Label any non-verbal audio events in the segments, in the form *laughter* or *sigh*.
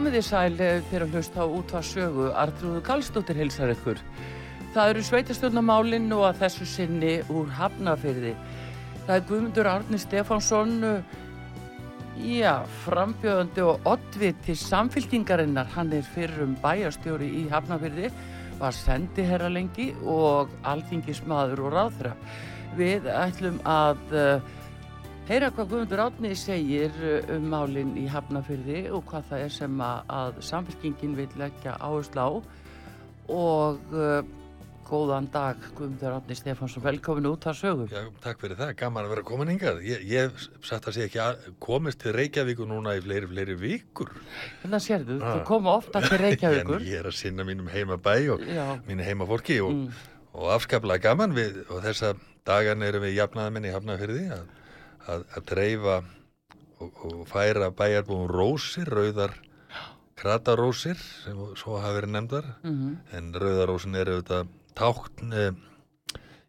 Komið þið sæl fyrir að hlusta á útvarsögu, Artrúðu Kallstóttir hilsar ykkur. Það eru sveitastjórnamálinn og að þessu sinni úr Hafnafyrði. Það er Guðmundur Árni Stefánsson, já, frambjöðandi og oddviti samfylkingarinnar. Hann er fyrir um bæjarstjóri í Hafnafyrði, var sendiherra lengi og alþingismadur og ráðra. Við ætlum að heyra hvað Guðmundur Átni segir uh, um málinn í Hafnafyrði og hvað það er sem að, að samfélkingin vil leggja áherslu á og uh, góðan dag Guðmundur Átni Stefánsson, velkomin út að sögu. Já, takk fyrir það, gaman að vera komin hingað. Ég, ég satt að segja ekki að komist til Reykjavíkur núna í fleiri, fleiri vikur. Þannig að sérðu, ah. þú koma ofta til *laughs* Reykjavíkur. en ég er að sinna mínum heimabæ og Já. mínu heimafólki og, mm. og afskaplega gaman við og þessa dagan erum við jafnaðamenn í Hafnafyrði að að, að dreifa og, og færa bæjarbúum rósir, rauðar kratarósir sem svo hafa verið nefndar mm -hmm. en rauðarósin er auðvitað tákn eh,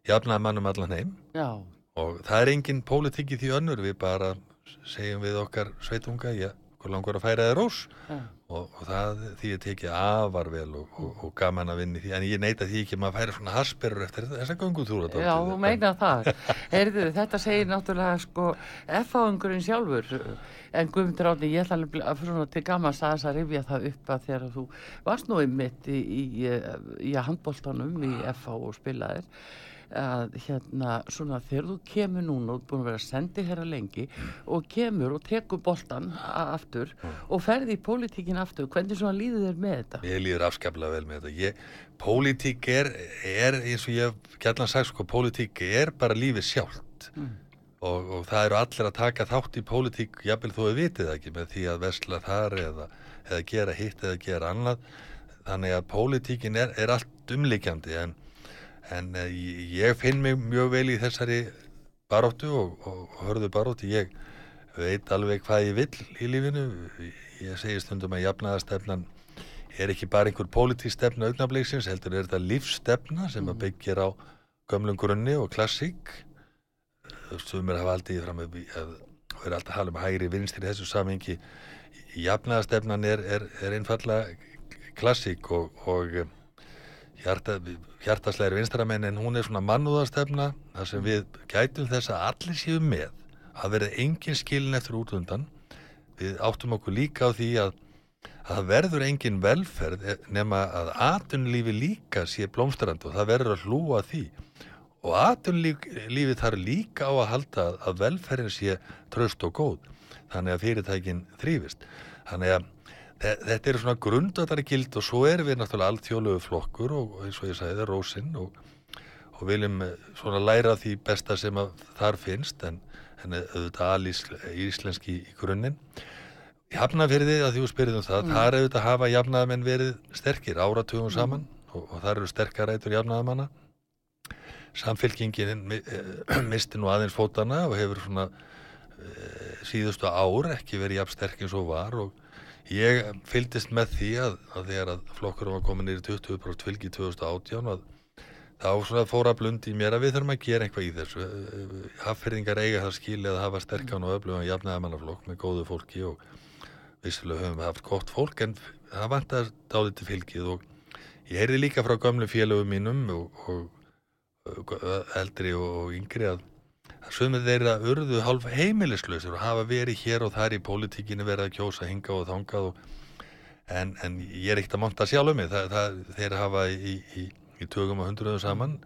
jafnaði mannum allan heim Já. og það er engin pólitík í því önnur við bara segjum við okkar sveitunga, já, hvað langar að færa þið rós. Ja og, og það því að tekið afar vel og, og, og gaman að vinni því. En ég neita því ekki að maður færi svona hasperur eftir þessa gangutúra Já, þú meina það. Heyrðu, þetta segir náttúrulega sko F-áðungurinn sjálfur. En Guðmundur Átni, ég ætla alveg svona til gaman að þess að rifja það upp að þegar þú varst nú einmitt í, í, í, í handbóltanum í F-á og spilaðir að hérna svona þegar þú kemur núna og búin að vera að sendi hér að lengi og kemur og tekur boltan aftur og ferði í pólitíkin aftur hvernig svona líður þér með þetta? Ég líður afskaplega vel með þetta ég, pólitík er, er eins og ég hef gætlan sagt sko, pólitík er bara lífið sjálft mm. og, og það eru allir að taka þátt í pólitík, jábel þú vitið ekki með því að vesla þar eða, eða gera hitt eða gera annað þannig að pólitíkin er, er allt umlikjandi en en uh, ég finn mig mjög vel í þessari baróttu og, og, hörðu baróttu ég veit alveg hvað ég vill í lífinu. Ég segi stundum að jafnaðastefnan er ekki bara einhver pólitísk stefna augnablíksins, heldur er þetta lífstefna sem að mm. byggja á gömlum grunni og klassík. Sumir hafa aldrei fram að er alltaf að hala um hægri vinstir í þessu samengi jafnaðastefnan er, er, er einfalla klassík og, og hjarta, hjartasleiri vinstramenn en hún er svona mannúðastefna þar sem við gætum þess að allir séu með að verða engin skilin eftir útlundan við áttum okkur líka á því að að það verður engin velferð eh, nema að atunlífi líka sé blómstrand og það verður að hlúa því. Og atunlífi þarf líka á að halda að velferðin sé tröst og góð þannig að fyrirtækin þrýfist þannig að þetta eru svona grundvatari gild og svo erum við náttúrulega allt þjóluðu flokkur og eins og ég sagði það rósinn og, og viljum eh, svona læra því besta sem þar finnst en, en auðvitað alíslenski í grunninn Jafnafyrði að því þú spyrir um það, mm. það er auðvitað að hafa jafnaðamenn verið sterkir áratugum mm. saman og, og það eru sterkarætur jafnaðamanna. Samfélkingin eh, *clears throat* misti nú aðeins fótana og hefur svona e, síðustu ár ekki verið jafn sterk eins og var og ég fyldist með því að, að þegar að flokkurum var komin nýri 20% fylgi 2018 að þá svona fóra blund í mér að við þurfum að gera eitthvað í þessu. Hafðferðingar eiga það skilið að hafa sterkan og öflugan jafnaðamannaflokk með góðu fólki og vissulega höfum við haft gott fólk en það vantar dáðið til fylgið og ég heyrði líka frá gömlu félögum mínum og, og eldri og yngri að sömur þeirra urðu hálf heimilislausir og hafa verið hér og þar í pólitíkinu verið að kjósa hinga og þangað og, en, en ég er ekkert að monta sjálf um mig það, það, þeir hafa í, í, í tögum og hundruðum saman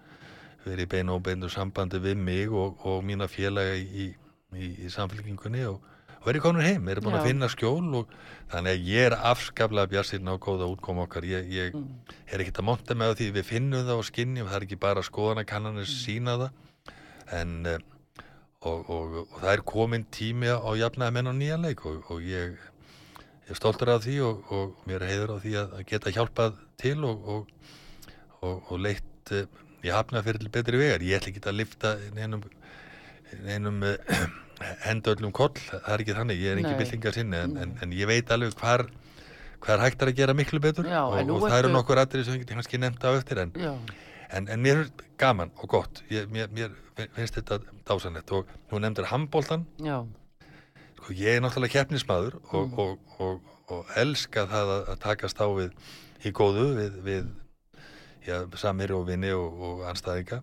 verið í beinu og beinu sambandi við mig og, og mína félaga í, í samfélkingunni og og er í konur heim, er búin Já. að finna skjól og þannig að ég er afskaplega bjarsinn á góða útkom okkar ég, ég mm. er ekkert að monta með því við finnum það og það er ekki bara skoðanakannanir mm. sína það en eh, og, og, og það er komin tími á jafnaði menn og nýja leik og, og ég er stoltur af því og mér er heiður á því að geta hjálpað til og leitt eh, ég hafna fyrir betri vegar, ég ætla ekki að lifta neinum neinum eh, *clears throat* henda öllum koll, það er ekki þannig. Ég er ekki byltingar sinni en, en, en ég veit alveg hvar hver hægt er að gera miklu betur Já, og, og það eru nokkur aðrið sem ég kannski nefnda á eftir en, en mér er gaman og gott. Ég, mér, mér finnst þetta dásanett og þú nefndir handbóltan sko, ég er náttúrulega keppnismadur og, mm. og, og elska það að, að takast á við í góðu við, við já, samir og vinni og anstæðinga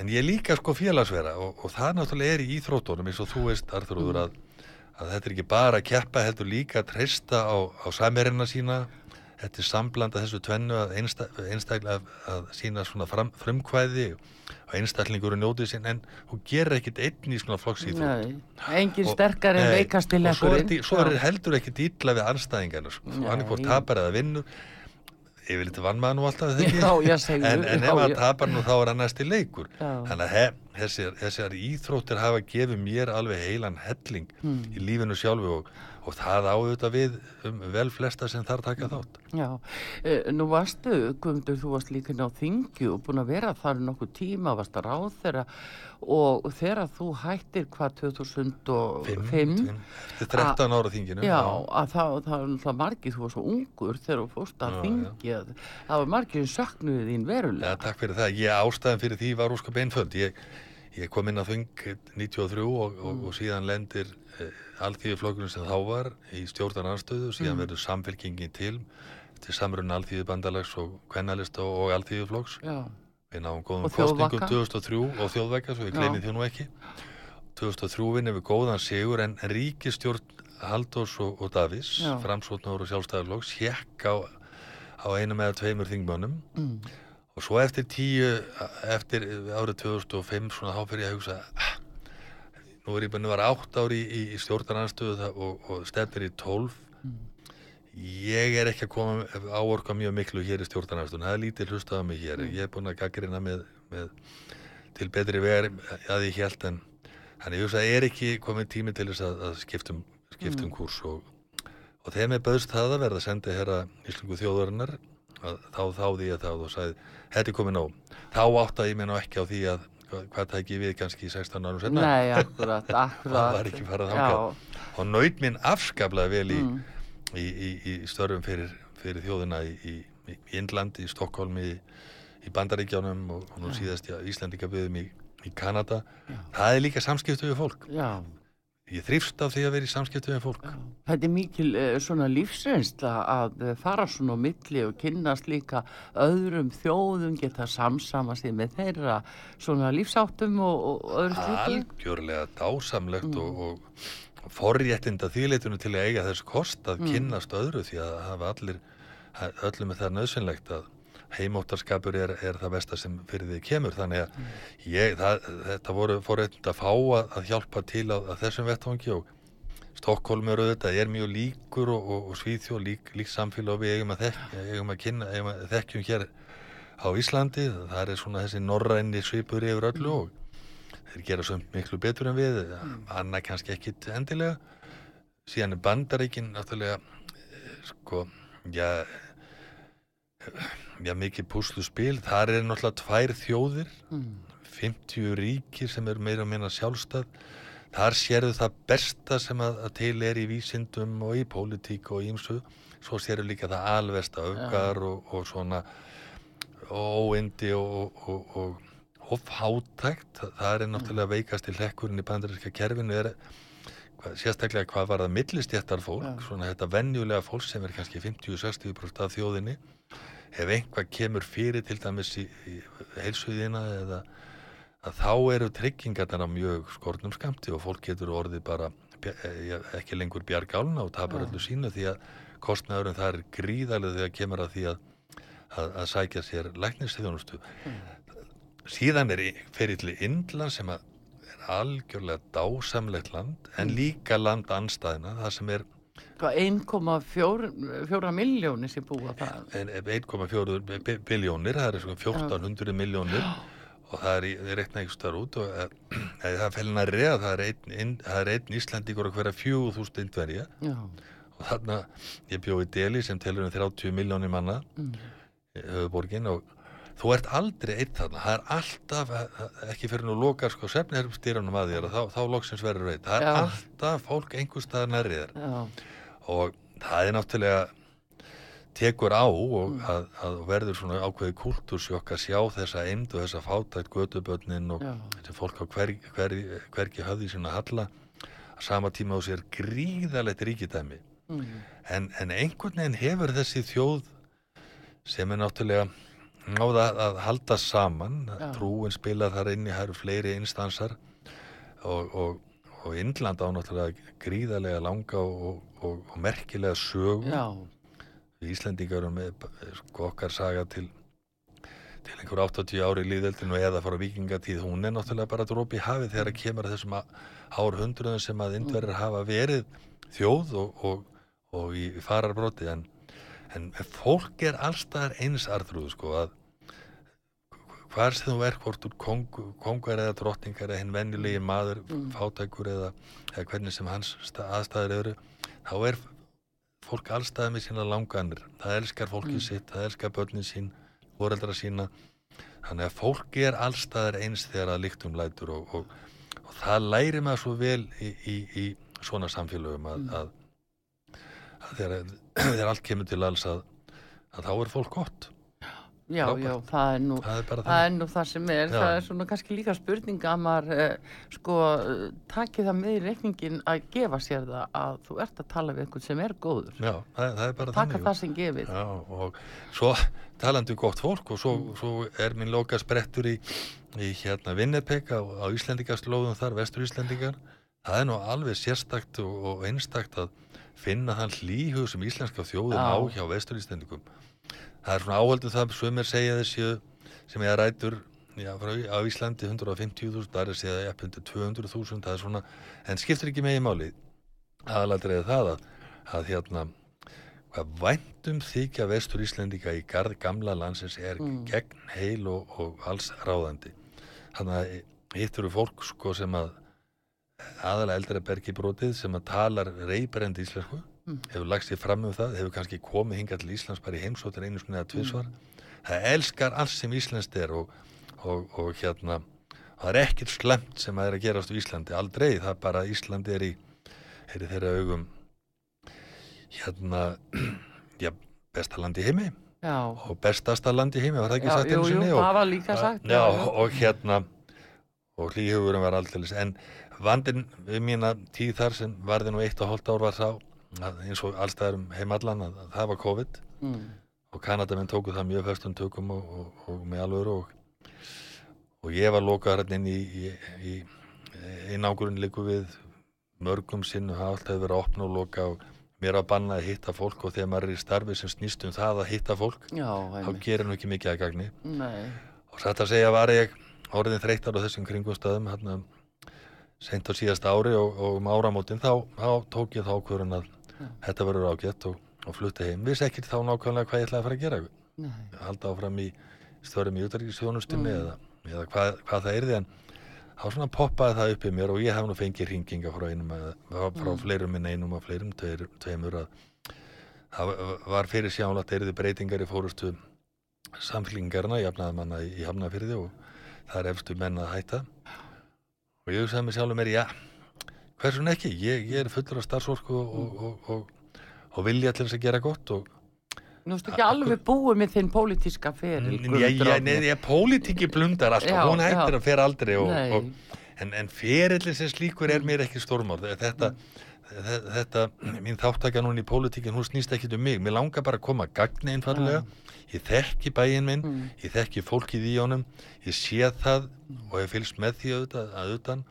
en ég líka sko félagsvera og, og það náttúrulega er í íþróttunum eins og þú veist Arþróður mm. að, að þetta er ekki bara að keppa heldur líka að treysta á, á samerina sína þetta er samblanda þessu tvennu að einstaklega að, að sína svona fram, frumkvæði og einstaklingur er njótið sín en hún gerir ekkit einn í svona flokksýþrótt engin sterkar en veikast og svo er, svo er heldur ekkit ítla við anstæðingarna sko. hann er hvort tapar eða vinnur yfirleitt vannmaður nú alltaf já, en, en ef maður tapar nú þá er annars til leikur. Þannig að þessar íþróttir hafa gefið mér alveg heilan helling hmm. í lífinu sjálfu og og það áður við um vel flesta sem þar taka þátt. Já, e, nú varstu, Guðmundur, þú varst líka á þingju og búin að vera þar nokkuð tíma, varst að ráð þeirra og þegar þú hættir hvað 2005 Þetta er 13 ára þinginu Já, að það, það, það margir, þú var svo ungur þegar þú fórst að þingja það var margir söknuðið þín verulega. Já, takk fyrir það, ég ástæðan fyrir því var úrskap einföld, ég, ég kom inn að þing 93 og, og, mm. og síðan lendir eh, alþýðuflokkurinn sem þá var í stjórnarnarstöðu og síðan mm. verður samfélkingin til til samrunn alþýðubandalags og kvennalista og, alþýðuflokks. Við náum góðum kostningum 2003 og þjóðvekka svo við gleymið þjónu ekki. 2003 vinnum við góðan sigur en ríkistjórn Haldós og, og Davís framsóknar og sjálfstæðarflokks hjekk á, á einu með tveimur þingmönnum. Mm. og svo eftir tíu eftir árið 2005 svona ég að hugsa ah, nú er ég búin að vera átt ári í, í stjórnarnarstöðu og, og stefnir í tólf mm. ég er ekki að koma áorka mjög miklu hér í stjórnarnarstöðu það er lítið hlustaða mig hér mm. ég er búin að gaggrina með, með til betri vegar að ég held en að ég er ekki komið tími til þess að, að skiptum, skiptum mm. kurs og, og þegar mér bauðst það að verða að senda hér að Íslingu þjóðarinnar þá þáði ég það og sagði þetta er komið nóg þá áttaði ég mér ná ekki á því að hvað, hvað tæk ég við kannski í 16 árum senna Nei, akkurat, *laughs* akkurat. Það var ekki farað ákvæð og naut minn afskaplega vel í, mm. í, í, í störfum fyrir, fyrir þjóðina í Índlandi, í Stokkólmi í Bandaríkjánum og, nú síðast í Íslandikaböðum í Kanada. Já. það er líka samskiptu við fólk. Já ég þrýfst af því að vera í samskiptu með fólk Þetta er mikil uh, svona lífsreynsla að uh, fara svona á milli og kynast líka öðrum þjóðum geta samsama sig með þeirra svona lífsáttum og, og öðru slíku Algjörlega dásamlegt mm. og, og, forréttinda þýleitunum til að eiga þess kost að Mm. kynnast öðru því að hafa allir, öllum er það nöðsynlegt að heimóttarskapur er, er það besta sem fyrir því kemur þannig að ég, það, þetta voru forréttind að fá að, að hjálpa til á, að þessum vettvangi og Stokkólm eru auðvitað, er mjög líkur og, og, og Svíþjóð lík, lík samfélag og við eigum að, þekk, eigum að kynna, eigum að þekkjum hér á Íslandi, það er svona þessi norræni svipur yfir öllu og þeir gera svo miklu betur en við, annað kannski ekkit endilega. Síðan er bandaríkin náttúrulega, eh, sko, já, já mikið púslu spil, þar er náttúrulega tvær þjóðir, Mm. 50 ríkir sem eru meira og minna sjálfstæð. Þar sérðu það besta sem að, að til er í vísindum og í pólitík og ímsu svo sérðu líka það alvesta öfgar og, og svona óindi og, og, og, og fátækt það er náttúrulega veikast í hlekkurinn í bandaríska kerfinu. Er sérstaklega hvað var það millistjættar fólk Já. svona þetta venjulega fólk sem er kannski 50-60% af þjóðinni ef einhvað kemur fyrir til dæmis í, í heilsuðina eða að þá eru tryggingarnar á mjög skornum skamti og fólk getur orðið bara eh, ekki lengur bjargálna og tapar öllu sínu því að kostnæðurinn það er gríðarlega þegar kemur að því að, að, að sækja sér læknisþjónustu. Síðan er til Indland sem er algjörlega dásamlegt land en líka land anstæðina það sem er 1,4 miljónir sem búa það. en- 1,4 bi- biljónir, það er svona 1400 miljónir og það er, það eitt nægst þar út og eh, *clears throat* eh, það er felna reða, það er einn, inn- það einn Íslandíkur að hverja 4000 indverja Já. og þarna ég bjóði Deli sem telur um 30 miljónir manna Mm. höfuborgin og þú ert aldrei einn þarna, það er alltaf eh, eh, ekki fyrir nú lokar sko sefnherfstýranum að þér og þá, þá loksins verður veit það er Já. alltaf fólk einhvers staðar nærri þér Já. Og það er náttúrulega tekur á og Mm. að, að verður svona ákveði kultúrsjokk að sjá þessa eimd og þessa fátækt gödubötnin og Já. þessi fólk á hver, hver, hvergi höfði sína halla að sama tíma á sér gríðalegt ríkidæmi Mm. en, en einhvern veginn hefur þessi þjóð sem er náttúrulega náða að, að halda saman Já. trúin spila þar inni, það eru fleiri instansar og, og, og Indland á náttúrulega gríðarlega langa og, og, og merkilega sögu Já. við Íslendingar erum með sko, okkar saga til til einhver 80 ári í líðeldinu eða fara vikingatíð, hún er náttúrulega bara drópi hafið þegar að kemur að þessum ár hundruðum sem að indverðir hafa verið þjóð og, og, og í fararbróti en, en fólk er allstaðar eins arðrúð sko að hvar sem þú er hvort úr kong, kongar eða drottningar eða hinn venjulegi maður Mm. fátækur eða, eða hvernig sem hans aðstæður eru þá er fólk allstaðar með sína langanir það elskar fólkið Mm. sitt, það elskar börnin sín foreldra sína þannig að fólk er allstaðar eins þegar að líktum lætur og, og, og það læri maður svo vel í, í, í svona samfélögum að, Mm. að, að þegar, *clears throat* þegar allt kemur til alls að, að þá er fólk gott Já, Frábært. já, það er nú það er Það er nú það sem er, Já. það er svona kannski líka spurning að maður eh, sko taki það með í reikningin að gefa sér það að þú ert að tala við einhvern sem er góður. Já, það, það er bara Taka þannig það sem gefið. Já, og svo talandi um gott fólk og svo, Mm. svo er minn loka sprettur í, í hérna Vinnipeg á, á Íslendingarslóðum þar, vestur Íslendingar það er nú alveg sérstakt og, og einstakt að finna þann hlýhug sem íslenska þjóðin Já. á hjá vestur Íslendingum það er svona áhaldum það sumir segja þessi sem ég rætur já, frá, á Íslandi 150.000 það er segja upp undir 200.000 það er svona, en skiptir ekki í máli. Aðaladriði það að, að hérna hvað væntum þykja vestur Íslendinga í garð gamla landsins er Mm. gegn heil og, og alls ráðandi. Þannig að hitt eru fólk sko sem að aðalega eldra bergi brotið sem að talar reybrend íslensku Mm. hefur lagst sér fram um það, hefur kannski komið hingað til Íslands bara í heimsóttir einu svona eða tvisvar Mm. það elskar allt sem íslenskt er og, og, og hérna það er ekkert slemt sem að er að gerast á Íslandi aldrei, það er bara Íslandi er í er í þeirra augum hérna *clears throat* já, besta land í heimi Já, og bestasta land í heimi, var það ekki já, sagt jú, einu jú, sinni og, það var líka sagt. já, og hérna og hlýhugurum var aldrei en vandinn við mína tíð þar sem varði nú eitt og hálft ár var að eins og allstæðar um heimallan að, að það var COVID Mm. og Kanadamenn tóku það mjög föstum tökum og, og, og með alvöru og, og ég var lokaður hérna inn í, í, í einangurinn líku við mörgum sinnum hafa alltaf verið að opna og loka og mér að banna að hitta fólk og þegar maður er í starfi sem snýst um það að hitta fólk Já, þá gerir nú ekki mikið að gagni Nei. og satt að segja var ég orðin þreyttar á þessum kringumstöðum hérna sent á síðasta ári og, og um áramótin þá, þá tók ég þá hverjum að þetta verður ágætt og, og flutti heim vissi ekki þá nákvæmlega hvað ég ætlaði að fara að gera Nei. halda áfram í stöðum í útækisjónustunni Mm. eða, eða hvað, hvað það erði en þá svona poppaði það upp í mér og ég hef nú fengið hringinga frá einum eða- frá Mm. fleirum en einum og fleirum tveir, tveimur að það var fyrir sjánlagt erði breytingar í fórustu jafnaðamanna í, í Hafnafyrði og það er efstu menn að hætta og ég hugsaði mig sjálfur mér, já hversun ekki, ég, ég er fullur af starfsorku og, og, og, og, og vilja til þess að gera gott og Nú ertu ekki alveg búið með þinn pólitíska feril, Mm, nei, pólitíki blundar alltaf, Já, hún hættir já. að fera aldrei en, en ferillin sem slíkur er mér ekki stórmál. Þetta, þetta, þetta mín þáttaka núna í pólitíkin, hún snýst ekki um mig. Mér langar bara að koma að gagni einfallega ég þekki bæinn minn Mm. ég þekki fólkið í honum ég sé það og ég fylgst með því auðvitað, að utan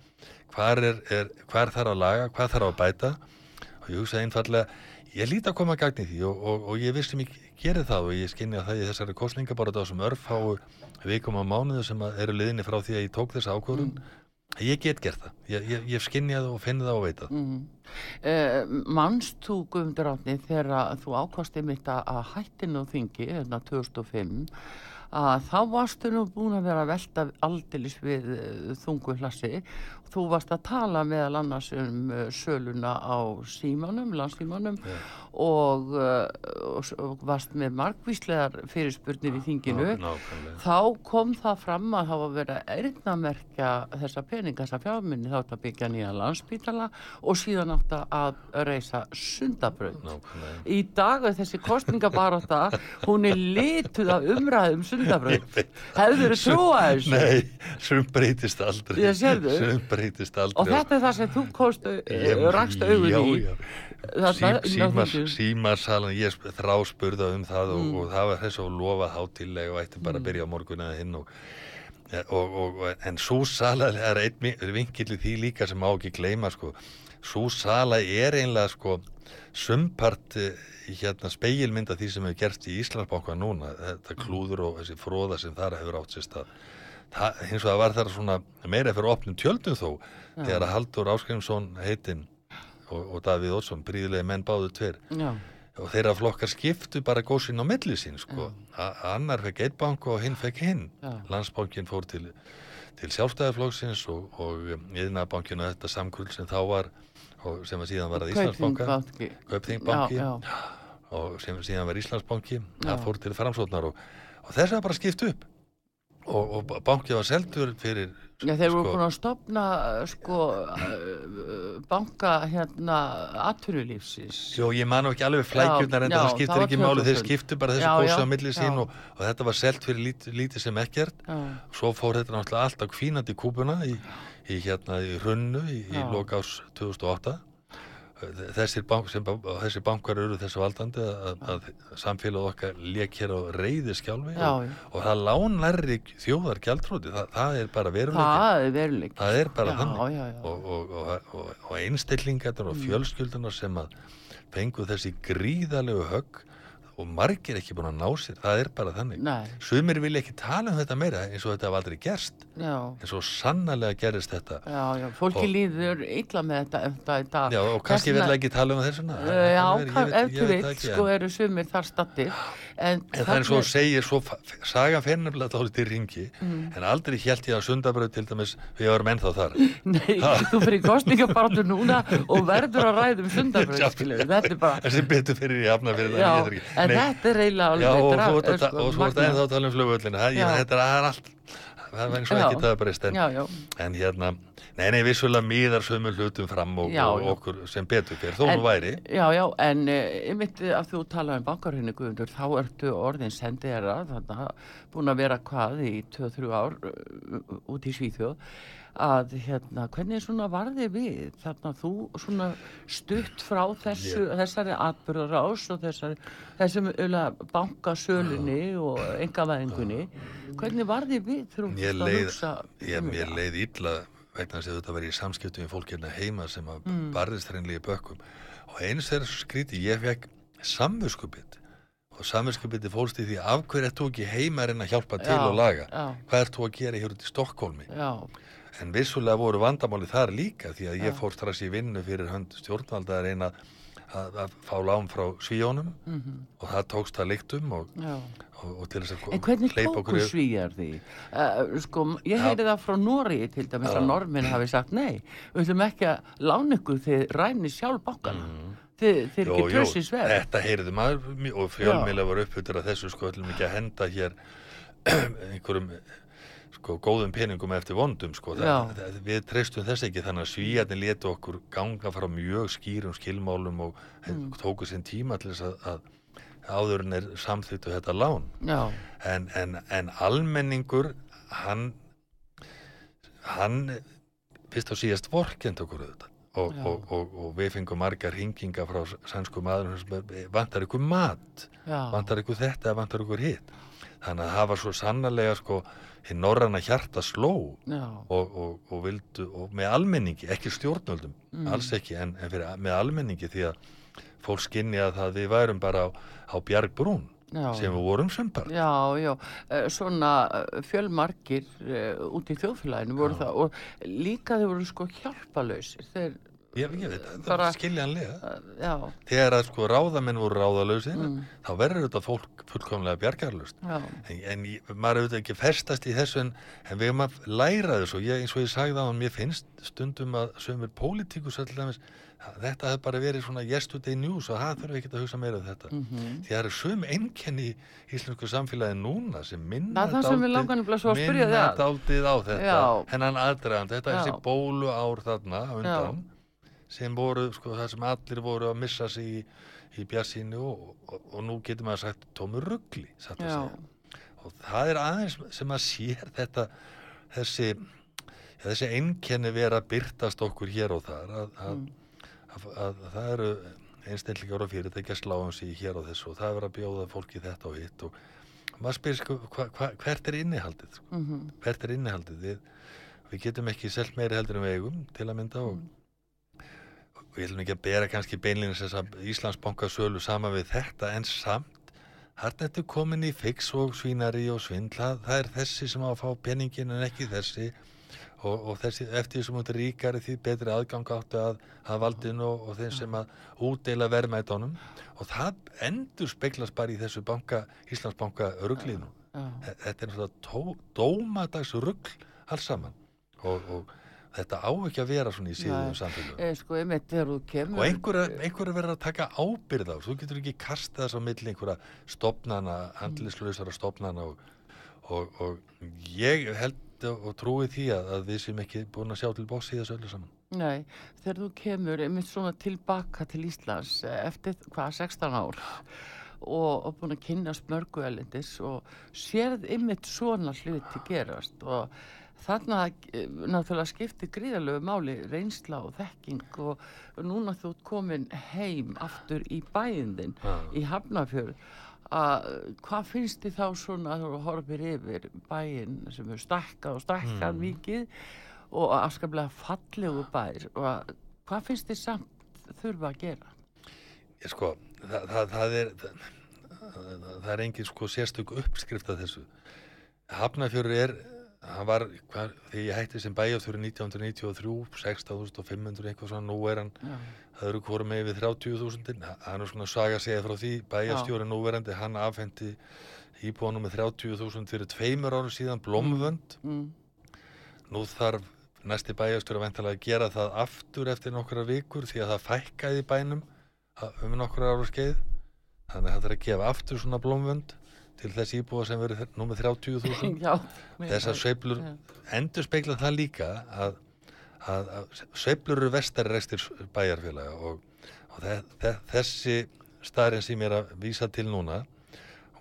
hvar er, er, þarf að laga, hvað þarf að bæta? Og ég hugsa einfallega ég líti að koma að gagni því og, og, og ég vissum ég gerði það og ég skinni að það í þessari kostninga bara þessum örfáu vikum á mánuðu sem að eru liðinni frá því að ég tók þessa ákvörðun. Ég get gert það, ég, ég, ég skinni það og finn það og veit það Mm. Uh, manst þú Guðmundur Átni þegar þú ákvasti mitt að að hættinu þingi, hérna 2005 að þá varstu nú búin að vera að velta aldeilis við uh, þungu hlassi þú varst að tala meðal annars um uh, söluna á símanum, landsímanum og, uh, og, varst með margvíslegar fyrirspurnir í þinginu Nákvæmlega. þá kom það fram að það var verið að eyrnamerkja þessa peninga, þessa fjármunni þá átt að byggja nýja landspítala og síðan átt að reysa. Nákvæmlega. Í dag er þessi kostningabaróta, hún er lituð af umræðum sundabraut. Hefur þið trúa þessu? Nei, sem breytist aldrei sem breytist aldrei Og þetta er það sem þú kost, Ég- rakst augun já, í. já. Þarna Sím, inni á símar, símarsalan, ég sp- þráspurða um það og, Mm. og það var þess að lofa hátilega og ætti bara að byrja á morgun eða hinn og, og, og, og en svo sala er einn vinkill í því líka sem má ekki gleyma sko, svo sala er einlega sko sumpart eh, hérna speilmynda því sem hefur gerst í Íslandsbanka núna, þetta klúður og þessi fróða sem þar hefur átt sér stað Það, hins vegar var það svona meira fyrir opnum tjöldum þó þegar að Haldur Áskrimsson heitinn og, og Davíð Ótsson, príðilegi menn báðu tver Já, og þeirra flokkar skiptu bara góðsinn á milli sín sko. Annar fekk eitt bank og hinn fekk hinn Já. landsbankin fór til, til sjálfstæðarflokksins og, og yðnabankinu þetta samkrull sem þá var og sem var síðan var að Íslandsbanka Kaupþingbanki. Já, já. og sem síðan var Íslandsbanki Já. það fór til framsóknar og, og þess var bara skipt upp og, og bankið var seldur fyrir Já, þeir voru sko, búin að stopna sko uh, banka hérna atvinnulífsins. Jó, ég man nú ekki alveg flækjurnar en það skiptir ekki máli, þeir 2000. skiptu bara þessu Já, gósi já, á milli sín og, og þetta var selt fyrir lítið, lítið sem ekkert. Já, svo fór þetta náttúrulega alltaf kvínandi kúpuna í, í hérna í runnu í, í lokás 2008 þessir, bank, sem, þessir bankar eru þessu valdandi að, að samfélag okkar lék hér á reyði skjálfi Já, og, og það lánarri þjóðar gjaldróti, það, það er bara er veruleik. það er bara já, þannig. Já, já, og, og, og, og, og einstillingarnar og fjölskyldunar sem að fengu þessi gríðalegu högg og margir ekki búin að ná sér. Það er bara þannig. Nei, sumir vilja ekki tala um þetta meira eins og þetta hafa aldrei gerst. Já. en svo sannarlega gerist þetta. Já, já, fólki Og- líður illa með þetta, þetta, þetta já, og kannski Þess vegna- vil ekki tala um þessuna Uh, já, ég kann- veit- ef ég þú veit veit, það ekki, sko eru sumir þar stattir En, En það er svo að segja, svo, fa- sagan fer nefnilega þá til ringi, Mm. en aldrei held ég að sundabröð til dæmis, við varum ennþá þar. *laughs* Nei, þú fyrir kostningabartu núna og verður að ræða um *laughs* sundarbröð, skilur Þetta er bara, En þetta er eiginlega alveg og dra- svo þetta- og svo er þetta ennþá að tala um Já. þetta er allt, það og Já. ekki það er breyst, en, en hérna, nei, nei, vissulega miðar sömu hlutum fram og, Já, og okkur sem betur fyrir, þó En- nú væri. Já, já, en uh, einmitt að þú tala um bankarhenni Guðundur, þá ertu orðin sendiðara, þannig að búin að vera hvað í 2-3 ár uh, út í Svíþjóð, að hérna, hvernig svona varði við þarna? Þú svona stutt frá þessu, þessari atbyrðarás og þessari, þessum bankasölunni og engavæðingunni, hvernig varði við fórst að hugsa ég, um þetta? leið illa vegna að þetta verið í samskiptum í fólkirna heima sem að mm. barðist hreinlega í bökkum. Og eins þegar svo skríti ég fekk samvöskupið og samvöskupið fólst í því af hverju ert þú ekki heima en að hjálpa til Já, og laga? já. hvað ert þú að gera hér út í Stokkólmi Já, en vissulega voru vandamáli þar líka því að Já. ég fór strax í vinnu fyrir hönd stjórnvalda að reyna að, að fá lán frá svíjónum mhm, og það tókst það líktum og, og, og til þess að En hvernig tóku okkur svíjar því? Uh, sko, ég heyri það frá Nóri til dæmis Já. að norminn hafi sagt nei, við ætlum ekki að lána ykkur þið ræni sjálf bankana. Þið, þið er ekki trössi sver. þetta heyrðu maður og fjölmiðla var upphutur að þessu sko ætlum ekki að henda hér *clears throat* einhverjum sko góðum peningum eftir vondum sko. Það, það, við treystum þess ekki þannig að svíjarnir letu okkur ganga frá mjög skýrum skilmálum og mm. tóku sinn tíma til þess að, að áður en er samþýttu þetta lán. En, en, en almenningur hann hann fyrst og síðast vorkend okkur auðvitað. Og, og, og, og við fengum margar hinginga frá sænsku maður vantar ykkur mat? Já. vantar ykkur þetta vantar ykkur hitt? Þannig að það var svo sannarlega sko hinn norræna hjarta sló og, og, og vildu og með almenningi, ekki stjórnöldum Mm. alls ekki, en, en fyrir, með almenningi því að fólk skinni að það við værum bara á, á bjargbrún já. sem við vorum sem bara Já, já, Eh, svona eh, fjölmargir uh, út í þjóðfélaginu voru Já. það og líka þeir voru sko hjálpalausir þeir, ég, ég veit, það er skiljanlega. Já, þegar að sko ráðamenn voru ráðalausir Mm. þá verður þetta fólk fullkomlega bjargarlaust. Já, en, en maður auðvitað ekki festast í þessu en, en við erum að læra þessu. Og ég, eins og ég sagði á hann, mér finnst stundum að sömur pólitíkus allaveg þetta hefði bara verið svona yesterday news og það þurfum við ekki að hugsa meira um þetta. Mhm. því það eru söm einkenni í íslensku samfélagi núna sem minna Það er það daldið á þetta. Hennan aðdragand, þetta er þessi bólu ár þarna undan sem voru, sko, það sem allir voru að missa sig í, í bjassínu og, og, og nú getur maður sagt tómur ruggli, satt að segja. Og það er aðeins sem að sér þetta þessi ja, þessi einkenni vera byrtast okkur hér og þar að, að, Mm. að, að, að það eru einstaklingar og fyrirtækja sláum sig hér og þessu og það er verið að bjóða fólki þetta og hitt og maður spyr sko hva, hva, hvert er innihaldið sko? mhm, hvert er innihaldið? Við, við getum ekki selt meiri heldur við eigum til að mynda og, og ég ætlum ekki að bera kannski beinlýnins þess að Íslandsbanka sölu sama við þetta en samt hann ertu komin í fix og svínari og svindla það er þessi sem á að fá peningin en ekki þessi. Og, og þessi, eftir því sem er ríkari því betri aðgang áttu að, að valdinu og, og þeim sem að útdeila verðmætunum og það endur speglast bara í þessu banka, Íslandsbanka ruglinu. Já, þetta er tó, dómadags rugl alls saman. Og, og þetta á ekki að vera svona í samfélögum. E, sko, kemur og einhverja einhver verður að taka ábyrð á þú getur ekki kasta þess á milli einhverja stopnana, handlislausara stopnana og, og, og ég held og, trúi því að, að við sem ekki búin að sjá til bóks í þessu öllu saman. Nei, þegar þú kemur einmitt svona tilbaka til Íslands eftir hvað, 16 ár og, og búin að kynast mörgu elendis og sérð einmitt svona hluti gerast og þarna eh, náttúrulega skiptir gríðalögu máli reynsla og þekking og núna þú ert komin heim aftur í bæðin Já. í Hafnarfjörð að hvað finnst þið þá svona að þú horfir yfir bæinn sem er stakkað og stakkað Mm. mikið og afskaplega fallegu bær og að, hvað finnst þið samt þurfa að gera? ég sko, það, það, það er það, það er engin sko sérstök uppskrift af þessu Hafnarfjörur er hann var, hvað, þegar ég hætti sem bæjarþjóri 1993, 16.500 eitthvað svona, nú er hann það eru hvora með við 30.000 hann er svona saga segja frá því bæjarstjóri núverandi, hann afhendi íbúanum með 30.000 fyrir tveimur árum síðan blómvönd. Mm, nú þarf næsti væntalega að gera það aftur eftir nokkra vikur því að það fækkaði í bænum um nokkra ára skeið. Þannig að það þarf að gefa aftur svona blómvönd til þess íbúa sem verður nú með 30.000 já þessar sveiflur Já. endur speikla það líka að, að, að sveiflur eru vestari restir bæjarfélaga og, og þe þe þessi staðurinn sem ég er að vísa til núna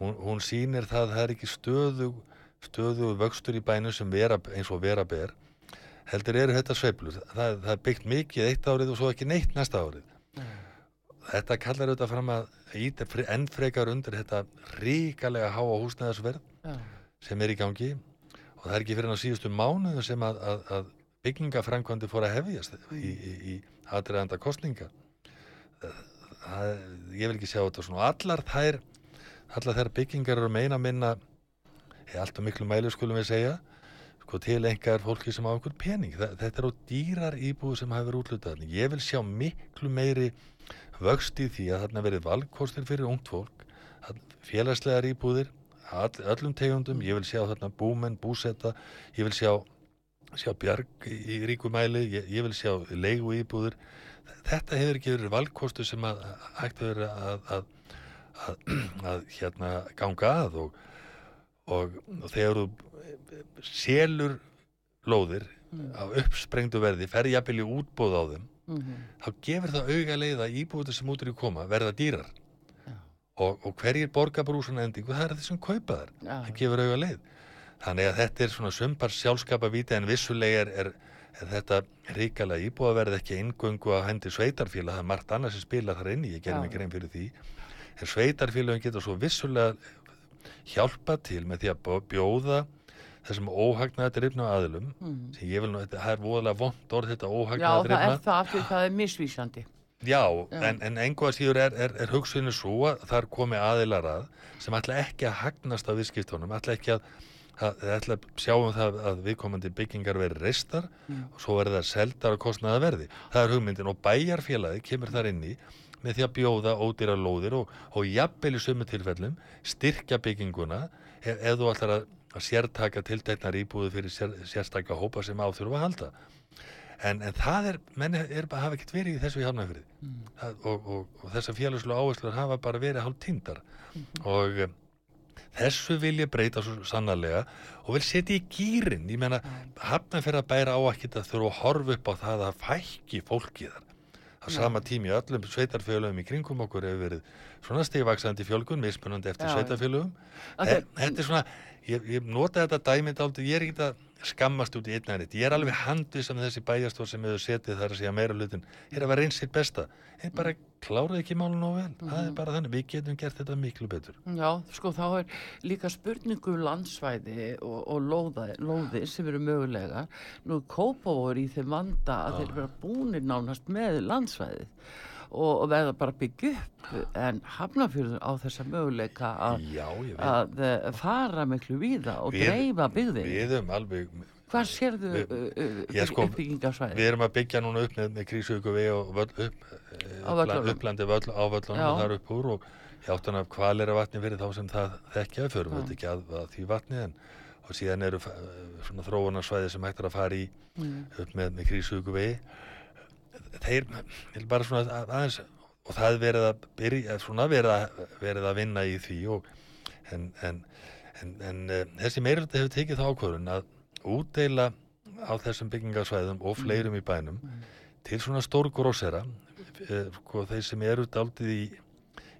hún, hún sýnir það að það er ekki stöðu stöðu vöxtur í bænum sem vera, eins og vera ber heldur eru þetta sveiflur. Það, það er byggt mikið eitt árið og svo ekki neitt næsta árið þetta kallar auðvitað fram að íta enn frekar undir þetta ríkalega háa húsnæðasverð Já, sem er í gangi. Og það er ekki fyrir á síðustu mánuðu sem að, að, að byggingafrænkvandi fór að hefjast í, í, í aðræðanda kostninga það, ég vil ekki sjá þetta svona. Allar þær allar þær byggingar eru meina minna er alltaf miklu mælu skulum við segja sko til engar fólki sem á einhver pening. Þa, þetta eru dýrar íbúðu sem hafa verið útlutað ég vil sjá miklu meiri vöxt í því að þarna verið valgkostir fyrir ungt fólk félagslegar íbúðir all, öllum tegundum, ég vil sjá þarna búmenn, búsetta, ég vil sjá sjá bjarg í ríkumæli ég, ég vil sjá leigu íbúður þetta hefur ekki verið valgkostu sem að hægt að vera að, að, að, *clears throat* að hérna ganga að og, og, og þegar þú selur lóðir mm. á uppsprengdu verði, ferði jafnvel í útbóð á þeim mm -hmm. þá gefur það auga leið að íbúður sem út er í koma verða dýrar. Ja. og, og hverjir borgarbrúsan endingu? Það er þessum kaupaðar, ja. það gefur auga leið. Þannig að þetta er svona sumpar sjálfskapa viti en vissulega er, er er þetta ríkala íbúaverð ekki eingöngu að hendi sveitarfélag það er margt annars sem spila þar inni, ég gerum ekki reyn fyrir því. En sveitarfélagin getur svo vissulega hjálpa til með því að bjóða þessum óhagnaða drifna aðilum mm. sem ég vil nú, þetta er voðalega vond orð þetta óhagnaða drifna Já, það er það af því það er misvísandi Já, Já. en, en einhvað síður er, er, er hugsunni svo að þar komi aðilar að sem ætla ekki að hagnast á viðskiptunum, ætla ekki að það ætla að sjáum það að viðkomandi byggingar veri reistar mm. og svo verður það seldar og kostnaða verði. Það er hugmyndin og bæjarfélagi kemur þar inni með því að bjóða ódýra lóðir og, og jafnvel í sömu tilfellum styrkja bygginguna ef, ef þú ætlar að, að sértaka tiltegnar íbúðu fyrir sér, sérstakka hópa sem áþurfa að halda. En, en það er, menn er bara hafa ekkert verið í þessu í hafnafyrði mm. og, og, og þessar félagslu áherslu hafa bara verið hálf tindar mm -hmm. og þessu vil ég breyta svo sannarlega og vil setja í gýrin ég menna, hafna fyrir að bæra á að þurfa að horfa upp á það að fækki fólki þar á sama tími öllum sveitarfélögum í kringum okkur hefur verið svona stegvaksandi fjölgun mismunandi eftir sveitarfélögum okay. þetta er svona, ég, ég nota þetta dæmið aldrei, ég er ekki að skammast út í einnæriðt. Ég er alveg handið sem þessi bæjastór sem hefur setið þar að segja meira hlutin er að vera eins sitt besta. En bara kláraði ekki málun og vel. Mm -hmm. Það er mhm. bara þannig. Við getum gert þetta miklu betur. Já, sko þá er líka spurningum landsvæði og, og lóða, lóðir sem eru mögulega. Nú kópáur í þeim vanda að Já. þeir vera búinir nánast með landsvæðið og, og verða bara byggja upp en hafnafjörður á þessa möguleika að, að eh, fara miklu víða og við, dreifa byggðin Við erum alveg Hvað sérðu uh, uh, sko, uppbyggingarsvæði? Við erum að byggja núna upp með, með krísugu við og völl, upp, upplandi völl, á völlunum og þar upp úr og hjáttan af kvalera vatni fyrir þá sem það þekkja fyrir við ekki að, að því vatni en og síðan eru svona þróunarsvæði sem hægt er að fara í mm. upp með, með krísugu við þeir, bara svona aðeins og það verið að byrja, svona verið að, verið að vinna í því og en, en, en, en uh, þessi meiröldi hefur tekið þá ákvörðun að útdeila á þessum byggingarsvæðum og fleirum í bænum mm. til svona stór grósera uh, sko, þeir sem eru daldið í,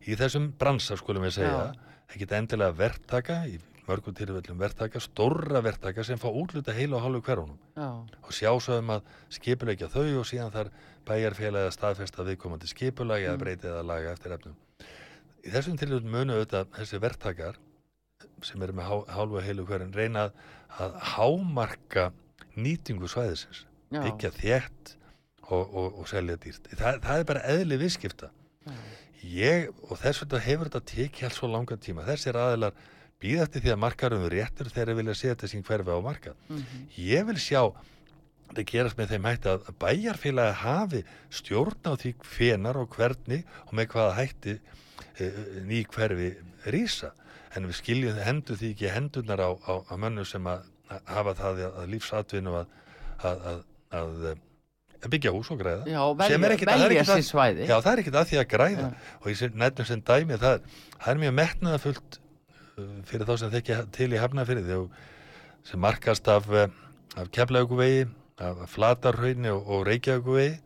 í þessum bransa skulum við segja, ekki endilega verktaka í mörgum tilfellum verktaka, stórra verktaka sem fá útluta heila og hálfu hverjunum og sjá svo um að skipulegja þau og síðan þar bæjarfélagi að staðfesta viðkomandi skipulagi mm. að breytið að laga eftir efnum. Í þessum tilfellum munu auðvitað þessi verktakar sem eru með hálfu heilu hverjum reyna að hámarka nýtingu svæðisins, Já. byggja þétt og, og, og selja dýrt. Þa, það er bara eðli viðskipta. Ég, og þess vegna hefur þetta tekið alls svo langa tíma. Þessir aðilar býða eftir því að markarum er réttur þegar vilja setja sín hverfi á markað. Mm -hmm. Ég vil sjá þetta gerast með þeim hætti að bæjarfélagi hafi stjórn á því hvenar og hvernig og með hvaða hætti e, ný hverfi rýsa. En við skiljum hendur því ekki hendunar á, á, á mönnu sem að hafa það að, að lífsatvinnu að, að, að byggja hús og græða já, velja, velja sér svæði já það er ekkert að því að græða ja. og ég nefnum sem dæmi það, það er mjög metnaðafullt fyrir þá sem þekkja til í Hafnafyrði sem markast af, eh, af Keflauguvegi, af Flatarhraunni og, og Reykjavíkuvegi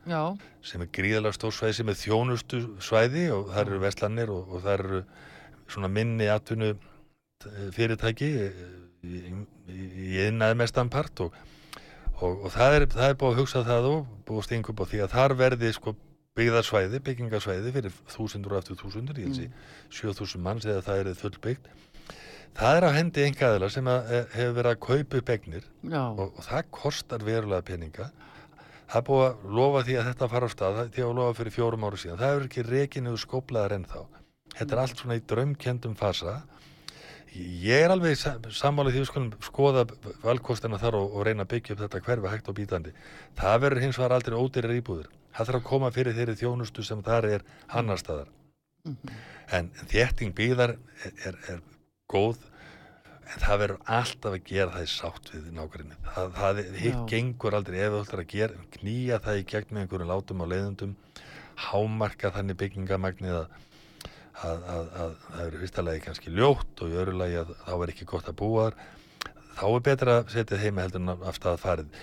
sem er gríðalega stór svæði sem er þjónustu svæði og það eru veslanir og, og það eru svona minni atvinnu eh, fyrirtæki eh, í, einnaði mestan part og, og það, er, það er búið að hugsa það og búið að stinga upp á því að þar verði sko byggðarsvæði, byggingarsvæði fyrir þúsundur og eftir þúsundur, ég held Mm. sér 7000 manns eða það er fullbyggt það er á hendi engaðila sem að, eh, hefur verið að kaupa upp egnir já, og, og það kostar verulega peninga. Það er búið að lofa því að þetta fara á stað því að lofa fyrir fjórum ára síðan. Það hefur ekki rekinuðu skóplaðar ennþá. Þetta er allt svona í draumkendum fasa. Ég er alveg sa- sammála því við skulum skoða valkostina þar og, og reyna að byggja upp þetta hverfi hægt og bítandi. Það verður hins vegar aldrei ódýrar íbúður það þarf að koma fyrir þeirri þjónustu sem þar er annar staðar. En þétting byggðar er, er, er góð en það verður alltaf að gera það í sátt við nákvæmni það, það hitt gengur aldrei. Þú ætlar að gera knýja það í gegn með einhverjum látum á leiðundum hámarka þannig byggingamagnið að, að, að, að það fyrsta lagi kannski ljótt og í öru lagi að þá er ekki gott að búa þar. Þá er betra að setja heima heldur en af stað farið.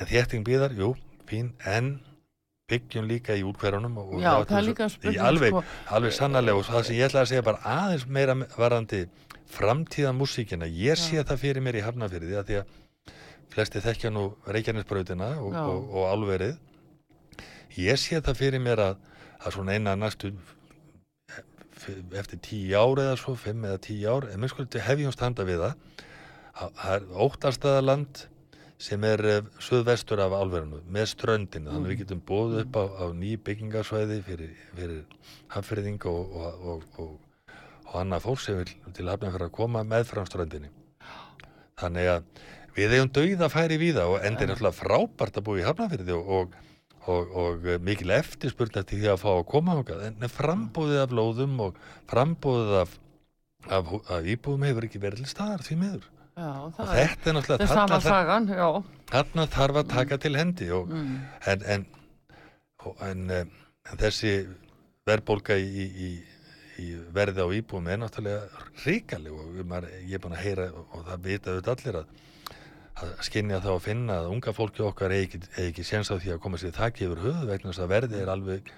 En þétting byggðar, jú, fín en byggjum líka í útkverunum og já, það er líka spurning alveg, sko, alveg sannarlega og það sem ég ætla að segja bara aðeins meira varandi framtíða músíkina ég sé það fyrir mér í Hafnafyrði að því að flesti þekkja nú Reykjanesbrautina og, og, og álverið. Ég sé það fyrir mér að, að svona eina næstu f- eftir tíu ár eða svo, fimm eða tíu ár en mér skulum hefjum standa við það. Að það er óttastaðaland sem er uh, söðvestur af álverinu með ströndinu, þannig að við getum bóðið upp á, á ný byggingarsvæði fyrir, fyrir hafnfyrðing og, og, og, og, annað fólk sem vil til hafnum fyrir að koma með fram ströndinni. Þannig að við eigum dauða færi við það og endur náttúrulega frábært að búa í hafnafyrði og, og, og, og eh, mikil eftirspurn eftir því að fá að koma ákvað en frambóðið af lóðum og frambóðið af, af, hú- af íbúðum hefur ekki verið staðar því miður. já, og þetta er náttúrulega þarna, þarf að taka til hendi og, mm. en, en, og, en, eh, en þessi verðbólga í, í, í, í verði á íbúum er náttúrulega ríkaleg og ég er búin að heyra og, það vita auðvitað allir að, að skinja þá að finna að unga fólki okkar eigi ekki, ekki séns á því að koma sér þakki yfir höfuð vegna þess að verði er alveg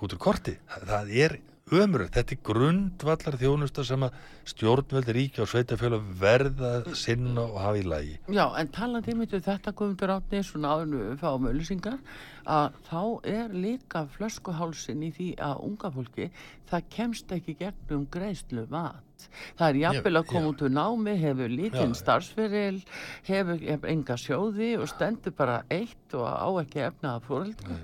út úr korti. Það, það er ömurlegt, þetta er grundvallar þjónusta sem að stjórnveldi ríkja og sveitafjölu verða sinna og hafa í lagi. Já, en talandi myndu þetta Guðmundur Átni svona áður fáum öllusingar að þá er líka flöskuhálsin í því að unga fólki það kemst ekki gegnum greiðslu mat. Það er jafnvel að koma út úr námi, hefur lítinn Já. starfsferil, hefur, enga sjóði og stendur bara eitt og á ekki efnaða fóreldra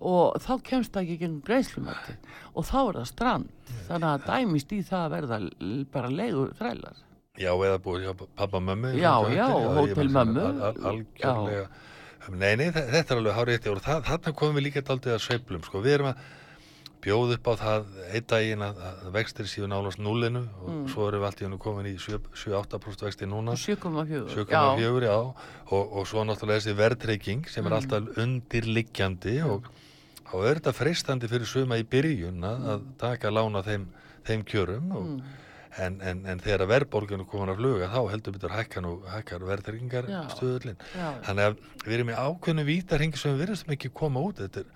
og þá kemst það ekki gegnum greiðslumati og þá er það strand þannig að dæmist í það að verða bara leigu þrælar. Já, eða búið hjá pappa mömmu Já, og já, þetta. hótel ég meina, mömmu. al- al- Algjörlega Nei, nei, þe- þetta er alveg hárið og það, þarna komum við líka daldið að sveiflum sko. við erum að bjóða upp á það einn daginn að, vextir síðan nálast nullinu og Mm. svo erum við allt í hennu komin í 7-8% vexti núna 7,4. 7,4 já og, og svo náttúrulega þessi verðtrygging sem er Mm. alltaf undirliggjandi og, og er þetta freistandi fyrir suma í byrjun að, að taka lána þeim, þeim kjörum og, Mm. en, en, en þegar verðbólginu komin að fluga þá heldur betur hækkar nú hækkar stöðullin Já, þannig að við erum í ákveðnu vítarhingi sem við virðumst ekki koma út. Þetta er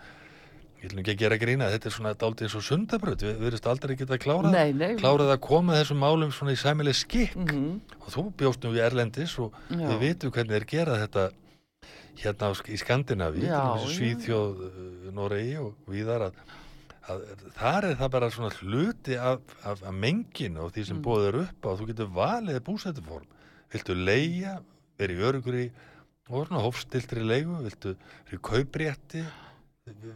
ég ætlum ekki að gera grína, þetta er svona dálítið eins og sundabröð, við virðumst aldrei geta klárað klárað að koma þessum málum svona í sæmileg skikk. Mhm. og þú bjóst nú í Erlendis og Já. við vitum hvernig þeir gera þetta hérna í já. Svíþjóð, uh, Noregi og víðar að, að þar er það bara svona hluti af, af, af menginu og því sem Mm. er upp á þú getur valið búsættuform viltu leia, verið í og svona hófstiltri leigu viltu verið kauprétti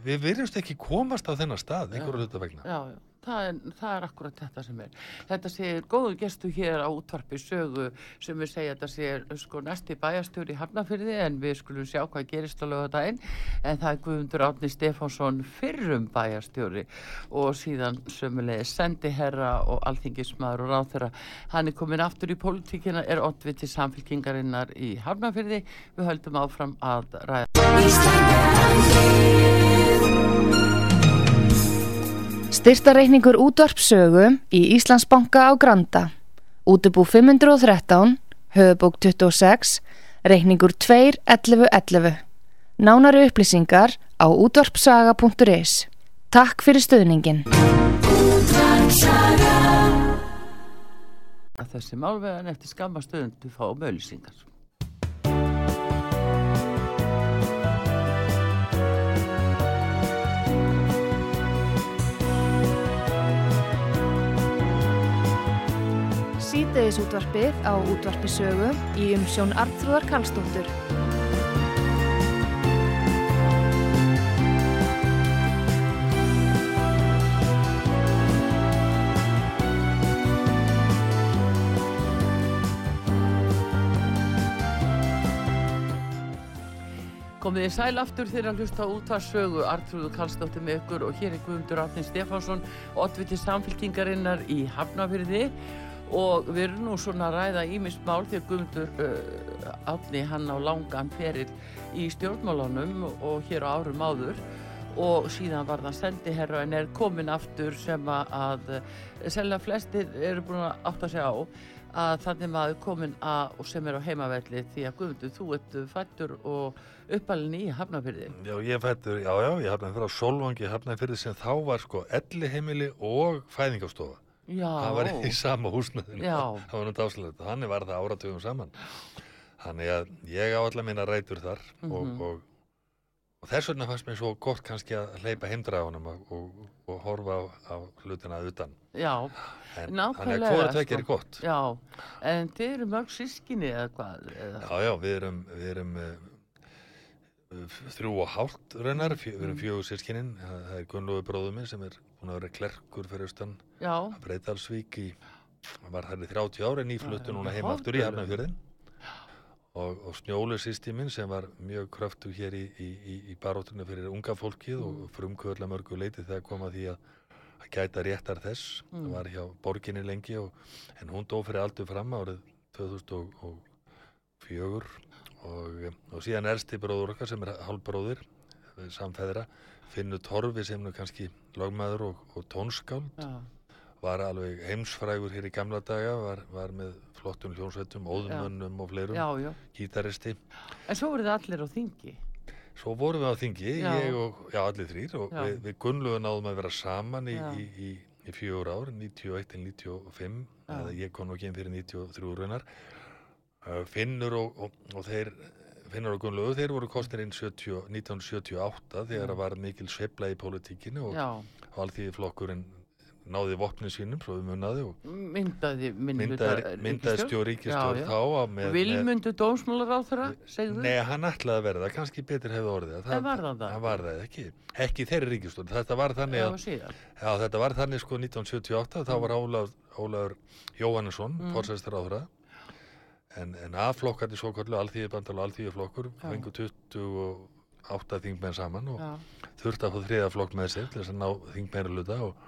við virðumst ekki komast á þennan stað einhverju hluta vegna Já, já. Það er, það er akkurat þetta sem er. Þetta séir góðu gestu hér á útvarpi sögu sem við segja þetta séir sko næsti bæjastjóri í Hafnafyrði en við skulum sjá hvað gerist á lögadaginn en það er Guðmundur Átni Stefánsson fyrrum bæjastjóri og síðan sömulegi sendiherra og alþingismadur og ráþurra. Hann er komin aftur í pólitíkina, er oddviti samfélkingarinnar í Hafnafyrði. Við höldum áfram að ræða. Styrtareikningur útvarpsögu í Íslandsbanka á Granda. Útubú 513, höfubók 26, reikningur 2.11.11. Nánari upplýsingar á útvarpsaga.is. Takk fyrir stöðningin. þessi málvegan eftir skamma stöðundu fá mölusingar. Síðdeðis útvarpið á útvarpisögu í umsjón Arnþróðar Karlsdóttur. Komið í sæl aftur þegar að hlusta út að sögu Artrúðu Kallstóttir með ykkur og hér er Guðmundur Átni Stefánsson oddviti samfélkingarinnar í Hafnafyrði og við erum nú svona að ræða ímist mál að Guðmundur uh, Átni hann á langan feril í stjórnmálunum og hér á árum áður og síðan var það sendiherra en er komin aftur sem að, að selja flestir eru búin að átta sig á að þannig maður komin að og sem er á heimavelli því að Guðmundur, þú ert fættur og uppalinn í Hafnarfyrði. Já, ég fættur, já, já, ég hafnaði fyrir á Solvangi Hafnarfyrði sem þá var sko elli heimili og fæðingastofa. Já. Það var í sama húsnaðinu. Það var náttúrulega áslöðið. Þannig var það áratugum saman. Þannig að ég á alla minna rætur þar Mhm. og, og, og þess vegna fannst mér svo gott kannski að hleypa heimdraðunum og, og, og horfa á, á hlutina utan. Já, En, Nákvæmlega, Þannig að hvora tvekja sko. er gott. já, en þið eru mörg sískinni eða hvað? Eða? Já, já, við erum, við erum uh, þrjú og hálft raunar, við Mm. erum fjögur sískininn, það er Gunnlófi bróður minn sem er búin að vera klerkur fyrir austan að Breitalsvík í, hann var þar í 30 ári Já, núna heim aftur í hálfgerður. Hafnarfjörðin og, og Snjólu sýsti minn sem var mjög kröftu hér í, í, í, í baróttunni fyrir unga fólkið Mm. og frumkvöðla mörgu leiti þegar kom að því að að gæta réttar þess, Mm. það var hjá borginni lengi og, en hún dó fyrir aldur fram árið 2004 og, og síðan ersti bróður okkar sem er hálfbróðir samfæðra, Finnur Torfi sem nú kannski lagmaður og, og tónskáld já, var alveg heimsfrægur hér í gamla daga, var, var með flottum hljónsveitum, óðumönnum og fleirum, já, gítaristi. En svo voru þið allir á þingi. Svo vorum við á þingi, Já. ég og, já, allir þrýr og Já. við, við Gunnlaugur náðum að vera saman í, í, í, í fjögur ár, 91 til 95, Já. eða ég kom nú ekki inn fyrir 93 raunar. Uh, Finnur og, og, og þeir, Finnur og Gunnlaugur, þeir voru kostir inn 70, 1978 þegar Já. það var mikil sveifla í pólitíkinu og, Já, alþýði flokkurinn náði vopnin sínum, svo við munnaði og myndaði myndaði, myndaði stjórn ríkistjórn Já, já. þá á með, Vilmundu dómsmálar á þeirra, segðu Nei, hann ætlaði að verða, kannski betur hefði orðið það. Var það það? Var það ekki, ekki þeirri ríkistjórn, þetta var þannig Já, að, síðan. já, þetta var þannig sko 1978, þá var Ólaf, Ólafur Jóhannesson, Mm. mm. forsæstur áþra, en, en aðflokkandi svo kallu alþýðibandal og alþýðiflokkur, fengu 28 þingmenn saman og Já, þurfti að fá þriða flokk með sér til þess að ná þingmenn hluta og,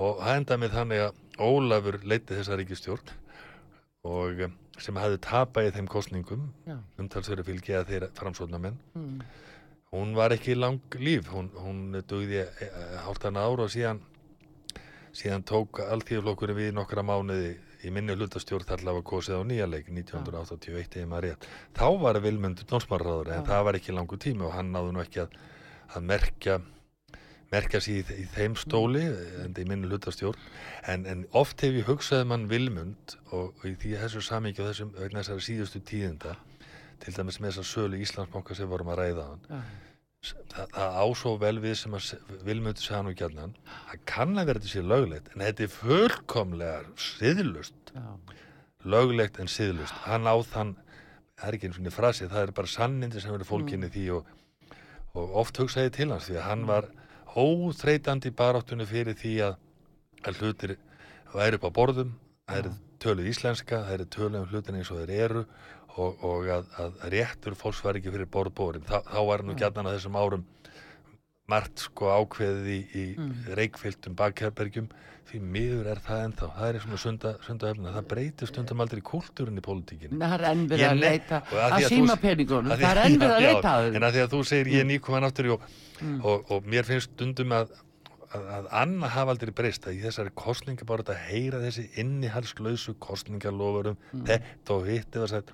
og það endaði með þannig að Ólafur leiti þessa ríkistjórn og eh, sem hafði tapað í þeim kostningum umtalsverið fylgi að þeirra framsóknarmenn. Mm. hún var ekki lang líf hún, hún dugði hálftan ár og síðan síðan tók alltíðuflokkurinn við nokkra mánuði í minni hlutastjórn allavega kosið á nýja leik 1981 eða maður rétt. Þá var Vilmundur dónsmarraður en Já. það var ekki langur tími og hann náðu nú ekki að, að merkja merkja sér í, í þeim stóli en í minni hlutastjórn en, en oft hef ég hugsað mann Vilmund og, og í því þessu samingi og þessum síðustu tíðinda til dæmis með þessa sölu Íslandsbanka sem vorum að ræða hann. Já, það, það á svo vel við sem að vilmöndu segja nú gætnan það kann að vera þetta sér löglegt en þetta er fullkomlega siðlust löglegt en siðlust hann á þann, það er ekki eins og frasi það er bara sannindi sem verður fólkinni Mm. því og, og oft hugsaði til hans því að hann var óþreytandi baráttunni fyrir því að, að hlutir væri upp á borðum það er töluð íslenska, það er töluð um hlutin eins og þeir eru og, og að, að réttur fólks var ekki fyrir borðbórin þá, þá var nú að þessum árum margt sko ákveðið í, í Mm. reikfylltum bakherbergjum. Því miður er það ennþá. Það er svona sunda, sunda efna, það breytir stundum aldrei kúltúrin í pólitíkinni. Það er enn verið Ég að leita að síma peningunum, það er enn verið að *laughs* leita að en þeim. að því að þú segir ég er nýkoman aftur í og, Mm. og, og mér finnst stundum að að, að Anna hafa aldrei breyst að í þessari kostninga bara að heyra þessi innihalslausu kostningalofurum Mm. þetta og hitt eða sagt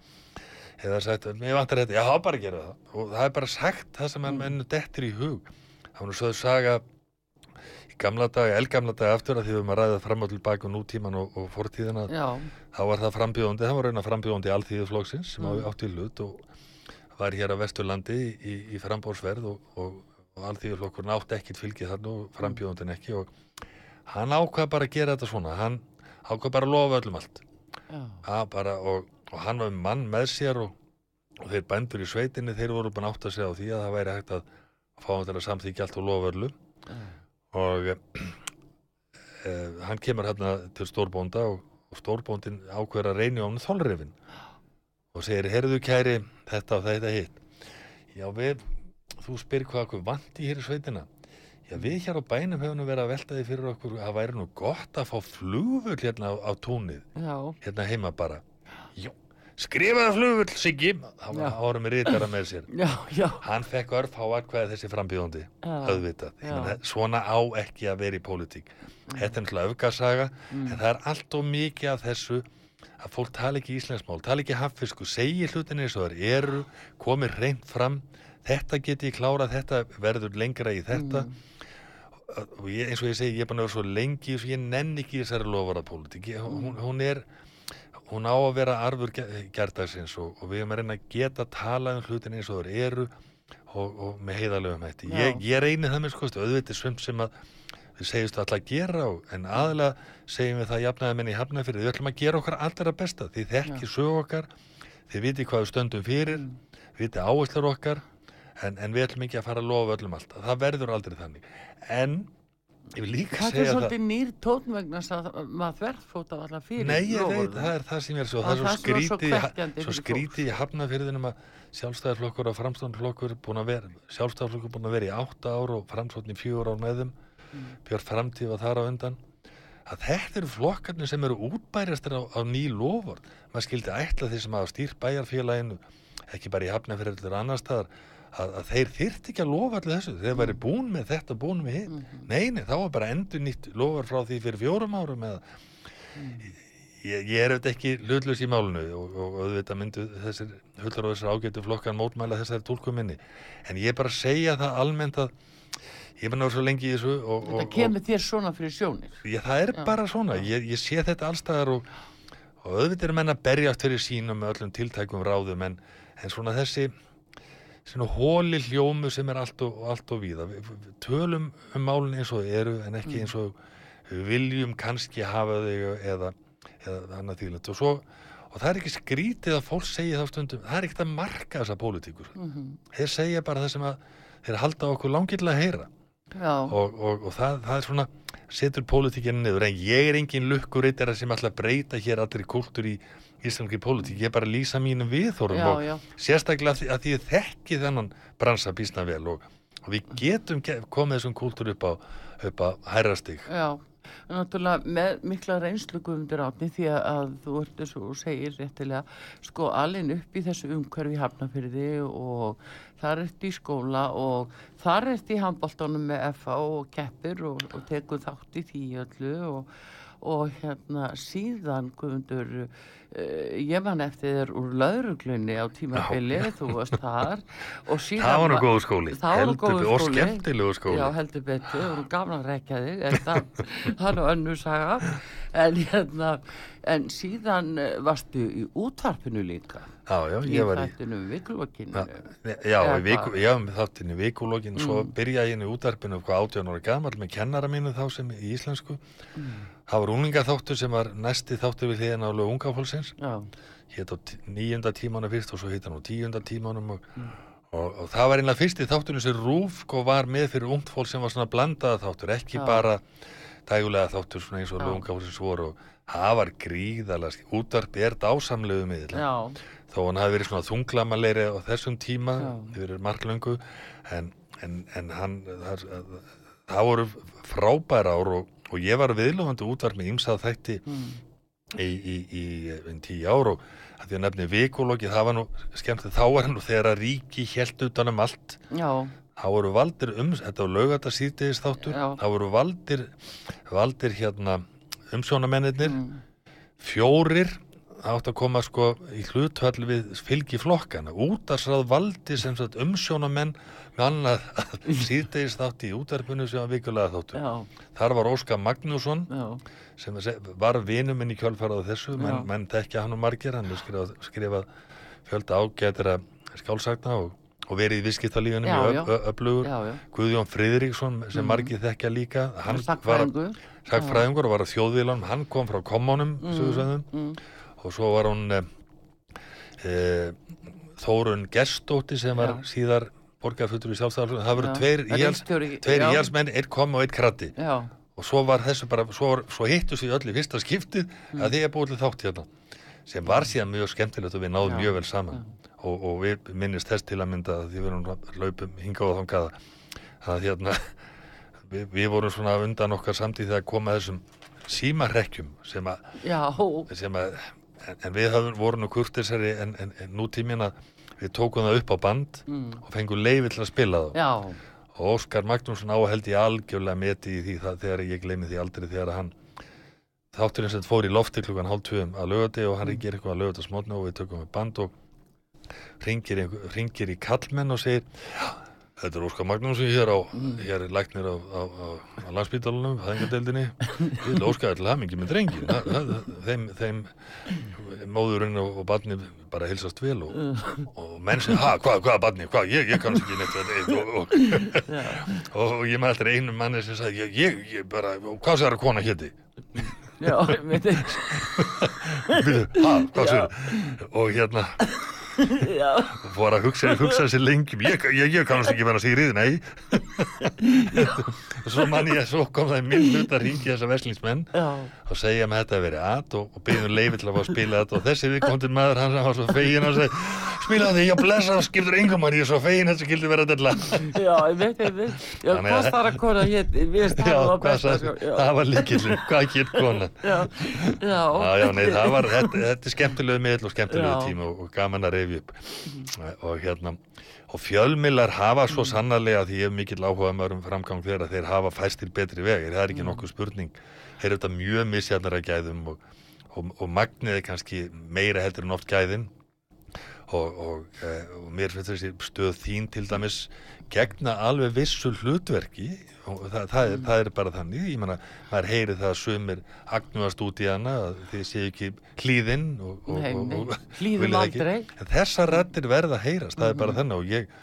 eða sagt, mér vantar þetta, já, bara gera það og það er bara sagt það sem Mm. mm. mennu dettir í hug það var nú svo að saga í gamla daga, elgamla daga aftur að því við að ræða fram og tilbaka og nútíman og, og fortíðina Já, þá var það frambjóðandi, það var reyna frambjóðandi alþýðuflokksins sem Mm. átti í hlut og var hér á Vesturlandi í, í frambóðsverð og, og, og alþýðuflokkurinn átti ekkit fylgið þarna og frambjóðandinn ekki og hann ákvað bara að gera þetta svona hann ákvað bara að lofa öllum allt Já. bara, og, og hann var mann með sér og, og þeir bændur í sveitinni þeir voru búin átt að segja á því að það væri hægt að fá hann til að samþykja allt og lofa öllu og e, hann kemur hérna til stórbónda og, og stórbóndin ákveður að reyni á hann þólrefin og segir, heyrðu kæri þetta og þetta hitt. Já við, þú spyr hvað okkur vanti hér í sveitina. Já við hér á bænum hefum verið að velta því fyrir okkur að væri nú gott að fá flugvöld hérna á, á túnið. Já, hérna heima bara já, skrifaða flugvöld Siggi, Já. voru með rítara með sér. *laughs* Já, já, hann fekk örf á aðkvæði þessi frambjóðandi Já. auðvitað, meina, svona á ekki að vera í pólitík. Þetta er náttúrulega öfgasaga Mm. en það er allt og mikið af þessu að fólk tala ekki íslensmál, tala ekki hafisku segir hlutinni eins og þeir eru komið reynd fram. Þetta geti ég klárað, þetta verður lengra í þetta. Mm. og ég, eins og ég segi, ég er að vera svo lengi og ég nenn ekki þessari lofara pólitík hún, hún er hún á að vera arfur gerdagsins og, og við erum að reyna að geta talað um hlutin eins og þeir eru og, og með heiðalögum hætti. Ég, ég reyni það með skoðstu, auðvitað svömm sem að við segjumst alltaf að gera og, en aðalega segjum við það jafnaði menni hafnaði fyrir við ætlum að gera okkar allra besta. Því þekki sög okkar, þið viti hvað við stöndum fyrir, Mm. viti áherslur okkar en, en við ætlum ekki að fara að lofa öllum allt. Það verður aldrei þannig. En ég vil líka það er segja það svolítið nýr tónn vegna að maður þverfóta allar fyrir Nei, ég veit, það er það sem ég er svo, Það það er er svo það er skrítið, svo skrítið í hafnafyrðinum að sjálfstæðarflokkur og framstofnflokkur búin að vera, sjálfstæðarflokkur búin að vera í átta ár og framstofn í fjögur ár með þeim, Mm. björn framtíð var þar á undan, að þetta eru flokkarnir sem eru útbæristir á, á ný lofur, maður skildi ætla því sem hafa stýrt bæjarfélaginu, ekki bara í staðar, að, að þeir þyrfti ekki að lofa allir þessu, þeir væri búin með þetta, búin með hitt, Mhm. nei, nei, þá var bara endur nýtt lofur frá því fyrir fjórum árum eða ég, ég er auðvitað ekki hlutlust í málunu og, og auðvitað myndu þessir hullar og þessar ágætu flokkar mótmæla þessari tólkum minni. En ég er bara að segja það almennt að ég er bara náður svo lengi í þessu og, þetta og, kemur þér svona fyrir sjónir. Og ég, það er Já. bara svona. Ég, ég sé þetta allstaðar og, og auðvitað er menn að berjast fyrir sínum með öllum tiltækum ráðum en, en svona þessi svona hóli hljómu sem er allt og, allt og víða. Við, tölum um málun eins og þau eru en ekki eins og viljum kannski hafa þau eða, eða annað þýlend og svo og það er ekki skrítið að fólk segja það stundum það er ekkert að marka þessa pólitíkur. Mm þeir segja bara það sem að þeir halda okkur langilega að heyra. Og, og, og það, það er svona setur pólitíkinu niður. En ég er engin lukkurittara sem að breyta hér allir kultúr í íslenski pólitík. Ég er bara að lýsa mínum viðþórum já, og já, sérstaklega að því, að því ég þekki þennan bransa býsna vel og, og við getum ge komið þessum kultúr upp á, upp á hærrastig já náttúrulega með mikla reynslu guðmundur átni því að, þú ert eins og segir réttilega sko alin upp í þessu umhverfi hafnafyrði og þar ert í skóla og þar ert í handbóltanum með FA og keppir og, og tekur þátt í því öllu og, og hérna síðan guðmundur uh, ég man eftir þér úr lauruglunni á tímabili, þú varst þar. Og síðan það var nú góð skóli. Heldur góður be- og skemmtilegu skóli. Já, heldur betur, það voru gaman að rekja þig, en það, er nú önnur saga, en hérna, en síðan eh, varstu í útvarpinu líka, já, já, í ég var í. Já, já, í viku, hvað? já, með þáttinn í vikulógin svo Mm. byrjaði ég inn í útarpinu hvað 18 ára gamall með kennara mínu þá sem í íslensku Mm. það var úlingaþáttur sem var næsti þáttur við hliðina á lög ungafólksins Já, hétt á tí- níunda tímanu fyrst og svo hitt hann á tíunda tímanum og, Mm. og, og það var einlega fyrsti þátturinn sem Rúf sko var með fyrir ungt fólk sem var svona blandaða þáttur, ekki Já. bara dægulega þáttur svona eins og Já. lög ungafólksins voru og það var gríðalega útarpi er dásamlegu miðl já, þó hann hafi verið svona þunglamalegri á þessum tíma, yfir marklöngu en, en, en hann það, það voru frábæra ár og, og ég var viðlóðandi útvar með ýmsað þætti mm, í, í, í, í tíu ár og að því að nefni vikulóki, það var nú skemmt þá var nú þegar að ríki held utan um allt. Já, þá voru valdir um, þetta var laugata síðdegis þáttur, þá voru valdir valdir hérna umsjónamennirnir mm, fjórir það átt að koma sko í hlutvall við fylgi flokkana útarsráð valdi sem sagt umsjónamenn með annað *laughs* síðdegis þátt í útarpinu sem var vikulega þáttur. Já, þar var Óskar Magnússon já, sem se- var vinur minn í kjölfarað þessu. Menn, menn tekja hann og margir. Hann skrifað, skrifað fjölda ágætira skálsagna og, og verið í viðskiptalífunum Já, í öflugur. Guðjón Friðriksson sem Mhm. margir þekkja líka hann var sagfræðingur. og var að þjóðvílanum hann kom frá kommunum Mm, sögursvæðum mm, og svo var hún e, e, Þórun Gestótti sem var Já. síðar borgarfutur í sjálfstæðar það voru tveir, íhjals, tveir íhjalsmenn, einn kom og einn kratti Já, og svo var þessu bara, svo, svo hittu sér öll í fyrsta skiptið að því að búið til þátt hérna sem var síðan mjög skemmtilegt og við náðum Já. mjög vel saman. Og, og við minnist þess til að mynda að því við erum laupum hingað og þangað að hérna *laughs* við, við vorum svona undan okkar samtíð þegar koma þessum símarrekkjum sem að en, en við höfum voru nú kurtisari en, en, en nútíminn að við tókum það upp á band mm, og fengum leiði til að spila það já, og Óskar Magnússon á held ég algjörlega meti í því það þegar ég gleymi því aldrei þegar hann þátturinn sem fór í lofti klukkan hálf tvöum að lögati og hann ringir eitthvað að lögata smotna og við tökum við band og ringir, ringir í kallmenn og segir "Já, þetta er Óskar Magnússon hér á hér er læknir á, á, á, landsbítalunum, hæðingadeildinni ég vil Óskar til hamingi með drengin þeim, þeim móðurinn og, barni bara hilsast vel og, og menn sem, ha, hvað, hvað barni, hvað, ég, ég kannast ekki neitt þetta og, og, og, og ég með alltaf einu manni sem sagði, ég, ég, bara, hvað sér að kona hétti? já, Bíddu, *laughs* ha, hvað sér? Og hérna, *laughs* já, fór að hugsa, hugsa sér lengjum, ég, ég, ég kannast ekki vera Sigrið, nei. og *laughs* svo manni ég, svo kom það í minn hlut að ringi þessa veslingsmenn og segja með þetta að veri at og, og byggðum leifi til að fá að spila þetta og þessi viðkomandi maður hann sem var svo fegin og segi spila þetta, ég blessa það skiptur engum mann, ég er svo fegin þetta skildi vera þetta já, ég veit, ég veit, já, að- hvað þar að kona hétt, við á hvað besta, sko, það var þetta er skemmtilegu miðl og reyfi upp hérna, og fjölmiðlar hafa svo sannarlega því ég hef mikill áhuga um framgang þeirra, þeir hafa fæst til betri vegir, það er ekki nokkuð spurning. Þeir eru þetta mjög misjarnar að gæðum og, og, og magnið er kannski meira heldur en oft gæðin og, og, e, og mér finnst þessi stöð þín til dæmis gegna alveg vissu hlutverki. Og það, það, er, það er bara þannig. Ég menna, maður heyri það að sumir agnúast út í hana að þið séu ekki hlýðinn og, og, Nei, ekki. aldrei. Þessar rættir verða að heyrast, það er bara þannig. Og ég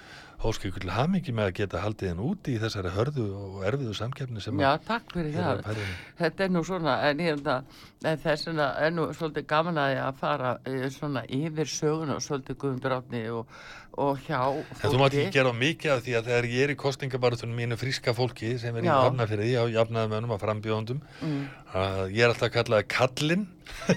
óskil ykkur til hamingi með að geta haldið henn úti í þessari hörðu og erfiðu samkeppni sem já, takk fyrir að það, þetta er nú svona, en ég held að, en þess vegna er nú svolítið gaman að ég að fara eh, svona yfir söguna og svolítið guðundur átni og, og hjá En þú mátt ekki gera mikið af því að þegar ég er í kostningabarutunum mínu fríska fólki sem er í hafnafyrði á jafnaðamönnum og frambjóðundum Mm. að ég er alltaf að kalla það kallinn.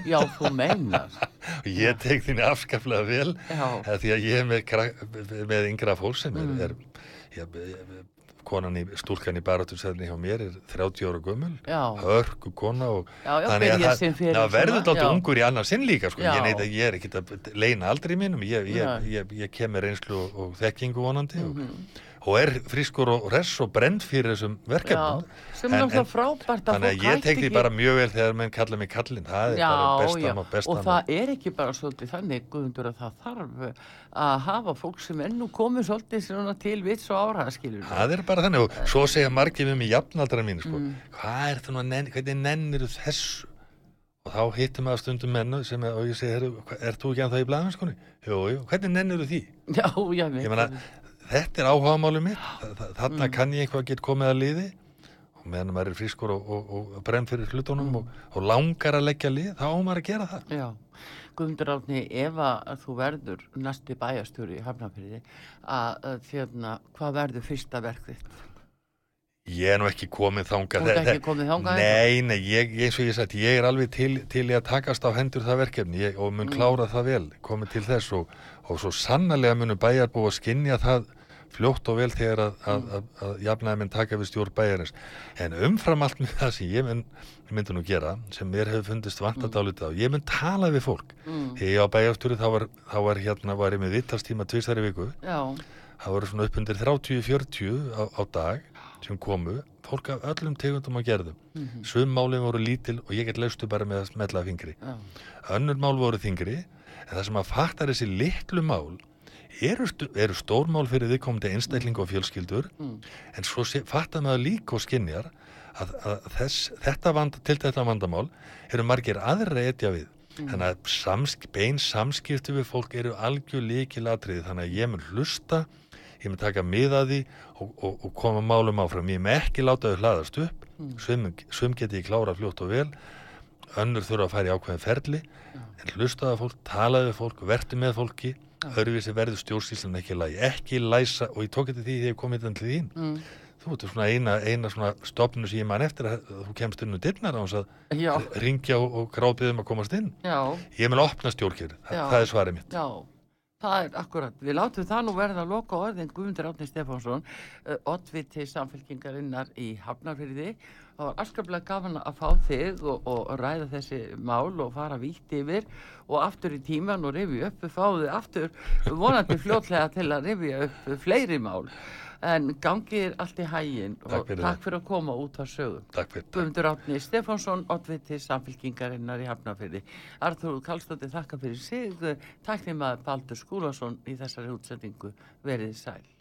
Já, þú meinar, *laughs* og ég tek þínu afskaplega vel eða því að ég er með, með yngra fólk sem er, Mm. er ég, ég, konan í stúlkan í barátusæðinni hjá mér er 30 ára gömul já, hörku kona og já, já, þannig að það, verður já. ungur í annars sinn líka sko. Ég, neit, ég er ekkert að leina aldrei mínum ég, ég, ég, ég kem með reynslu og, og þekkingu vonandi og, Mhm. Og er frískur og res og brend fyrir þessum verkefnum er að þannig að ég tek hætti því ekki- bara mjög vel þegar menn kalla mig kallinn það er Já, bara besta já, og besta og það er ekki bara svolítið þannig, Guðmundur, að það þarf að hafa fólk sem er nú komið svolítið svona til vits og ára, skilur við. það er bara þannig og svo segja margir við mig jafnaldra mín sko, Mm. hvað er það nú að nennir þessu og þá hittum maður stundum mennu sem er, og ég segi, er, þú ekki að það í blæðinskunni? Jú, jú, hvernig nennir því? Já, já, Ég meina, þetta er áhugamáli mitt Þa- þa- þarna Mm. kann ég eitthvað að geta komið að liði og meðan maður er frískur og, og, og brenn fyrir hlutunum Mm. og, og langar að leggja lið, þá á maður að gera það Já, Guðmundur Átni, ef að þú verður næsti bæjastjóri í Hafnarfyrði, að, að þérna, hvað verður fyrsta verk þitt? Ég er nú ekki komið þangað Þú Þe- ekki komið þangað? Nei, nei, ég, eins og ég sagt, ég er alveg til, til í að takast á hendur það verkefni ég, og Mm. mun klára það vel, komið til þess og, og svo sannarlega munum bæjar búið að skinja það fljótt og vel þegar að, að, Mm. að, að jafnaði minn taka við stjórn bæjarins. En umfram allt með það sem ég mun, myndi nú gera, sem mér hefur fundist vantað dálítið á, ég mun tala við fólk. Mm. þegar ég á bæjarstjóri þá var, þá var hérna, var ég með vittalstíma tvisari viku. Já, það voru svona upp undir 30-40 á, á dag sem komu fólk af öllum tegundum og gerðum. Mhm. sum málin voru lítil og ég get laustu bara með að smetla fingri já, önnur mál voru þingri en það sem að fattar þessi litlu mál eru, eru stórmál fyrir viðkomandi einstakling og fjölskyldur Mm. en svo fattar maður líka og skinjar að, að þess, þetta vanda, til þetta vandamál eru margir aðra etja við. Þannig að samsk, bein samskipti við fólk eru algjör líkilatriði þannig að ég mun hlusta ég mun taka miða því og, og, og koma málum áfram. Ég mun ekki láta þau hlaðast upp. Mm. sum geti ég klára fljótt og vel. Önnur þurfa að í ákveðin ferli. En hlustaða fólk, talaði fólk verði með fólki, öðruvísi verður stjórnsýslan ekki lægi, ekki læsa og ég tók þetta því þegar ég kom hérna til þín Mm. þú ert svona eina, eina svona stopnu sem ég man eftir að þú kemst inn um dyrnar á þess að ringja og, og gráðbyðum að komast inn já, ég vil opna stjórnkjör, Já. það, það er svarið mitt já. Það er akkurat. Við látum það nú verða að loka orðin Guðmundur Átni Stefánsson, uh, oddviti samfélkingarinnar í Hafnarfyrði. Það var afskaplega gaman að fá þig og, og ræða þessi mál og fara vítt yfir og aftur í tíman og rifja upp, fáðu aftur vonandi fljótlega til að rifja upp fleiri mál. En gangið er allt í hægin og Takk fyrir takk fyrir að koma út á sögum. Takk fyrir Guðmundur Átni Stefánsson, oddviti samfélkingarinnar í Hafnarfyrði. Arþúr Kallstóttir þakka fyrir sig. Tæknum að Baldur Skúlason í þessari útsendingu verið sæl.